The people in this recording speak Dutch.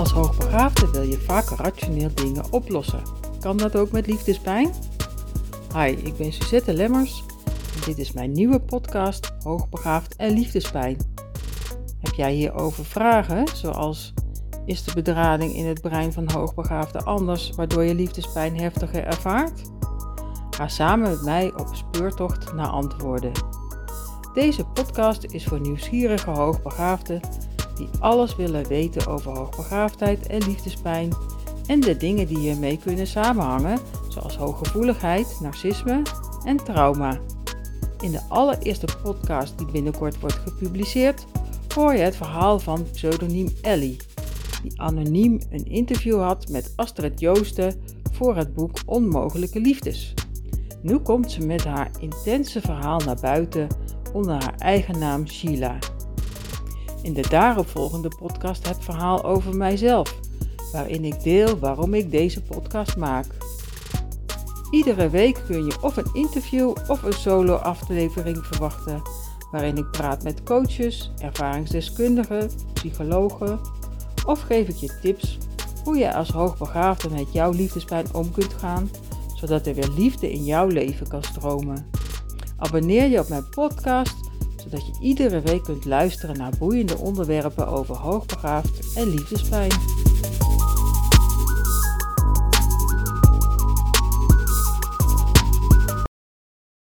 Als hoogbegaafde wil je vaak rationeel dingen oplossen. Kan dat ook met liefdespijn? Hi, ik ben Suzette Lemmers en dit is mijn nieuwe podcast Hoogbegaafd en Liefdespijn. Heb jij hierover vragen, zoals is de bedrading in het brein van hoogbegaafden anders, waardoor je liefdespijn heftiger ervaart? Ga samen met mij op speurtocht naar antwoorden. Deze podcast is voor nieuwsgierige hoogbegaafden die alles willen weten over hoogbegaafdheid en liefdespijn en de dingen die ermee kunnen samenhangen, zoals hooggevoeligheid, narcisme en trauma. In de allereerste podcast die binnenkort wordt gepubliceerd, hoor je het verhaal van pseudoniem Ellie, die anoniem een interview had met Astrid Joosten voor het boek Onmogelijke Liefdes. Nu komt ze met haar intense verhaal naar buiten onder haar eigen naam Sheila. In de daaropvolgende podcast het verhaal over mijzelf, waarin ik deel waarom ik deze podcast maak. Iedere week kun je of een interview of een solo-aflevering verwachten, waarin ik praat met coaches, ervaringsdeskundigen, psychologen of geef ik je tips hoe je als hoogbegaafde met jouw liefdespijn om kunt gaan, zodat er weer liefde in jouw leven kan stromen. Abonneer je op mijn podcast, zodat je iedere week kunt luisteren naar boeiende onderwerpen over hoogbegaafd en liefdespijn.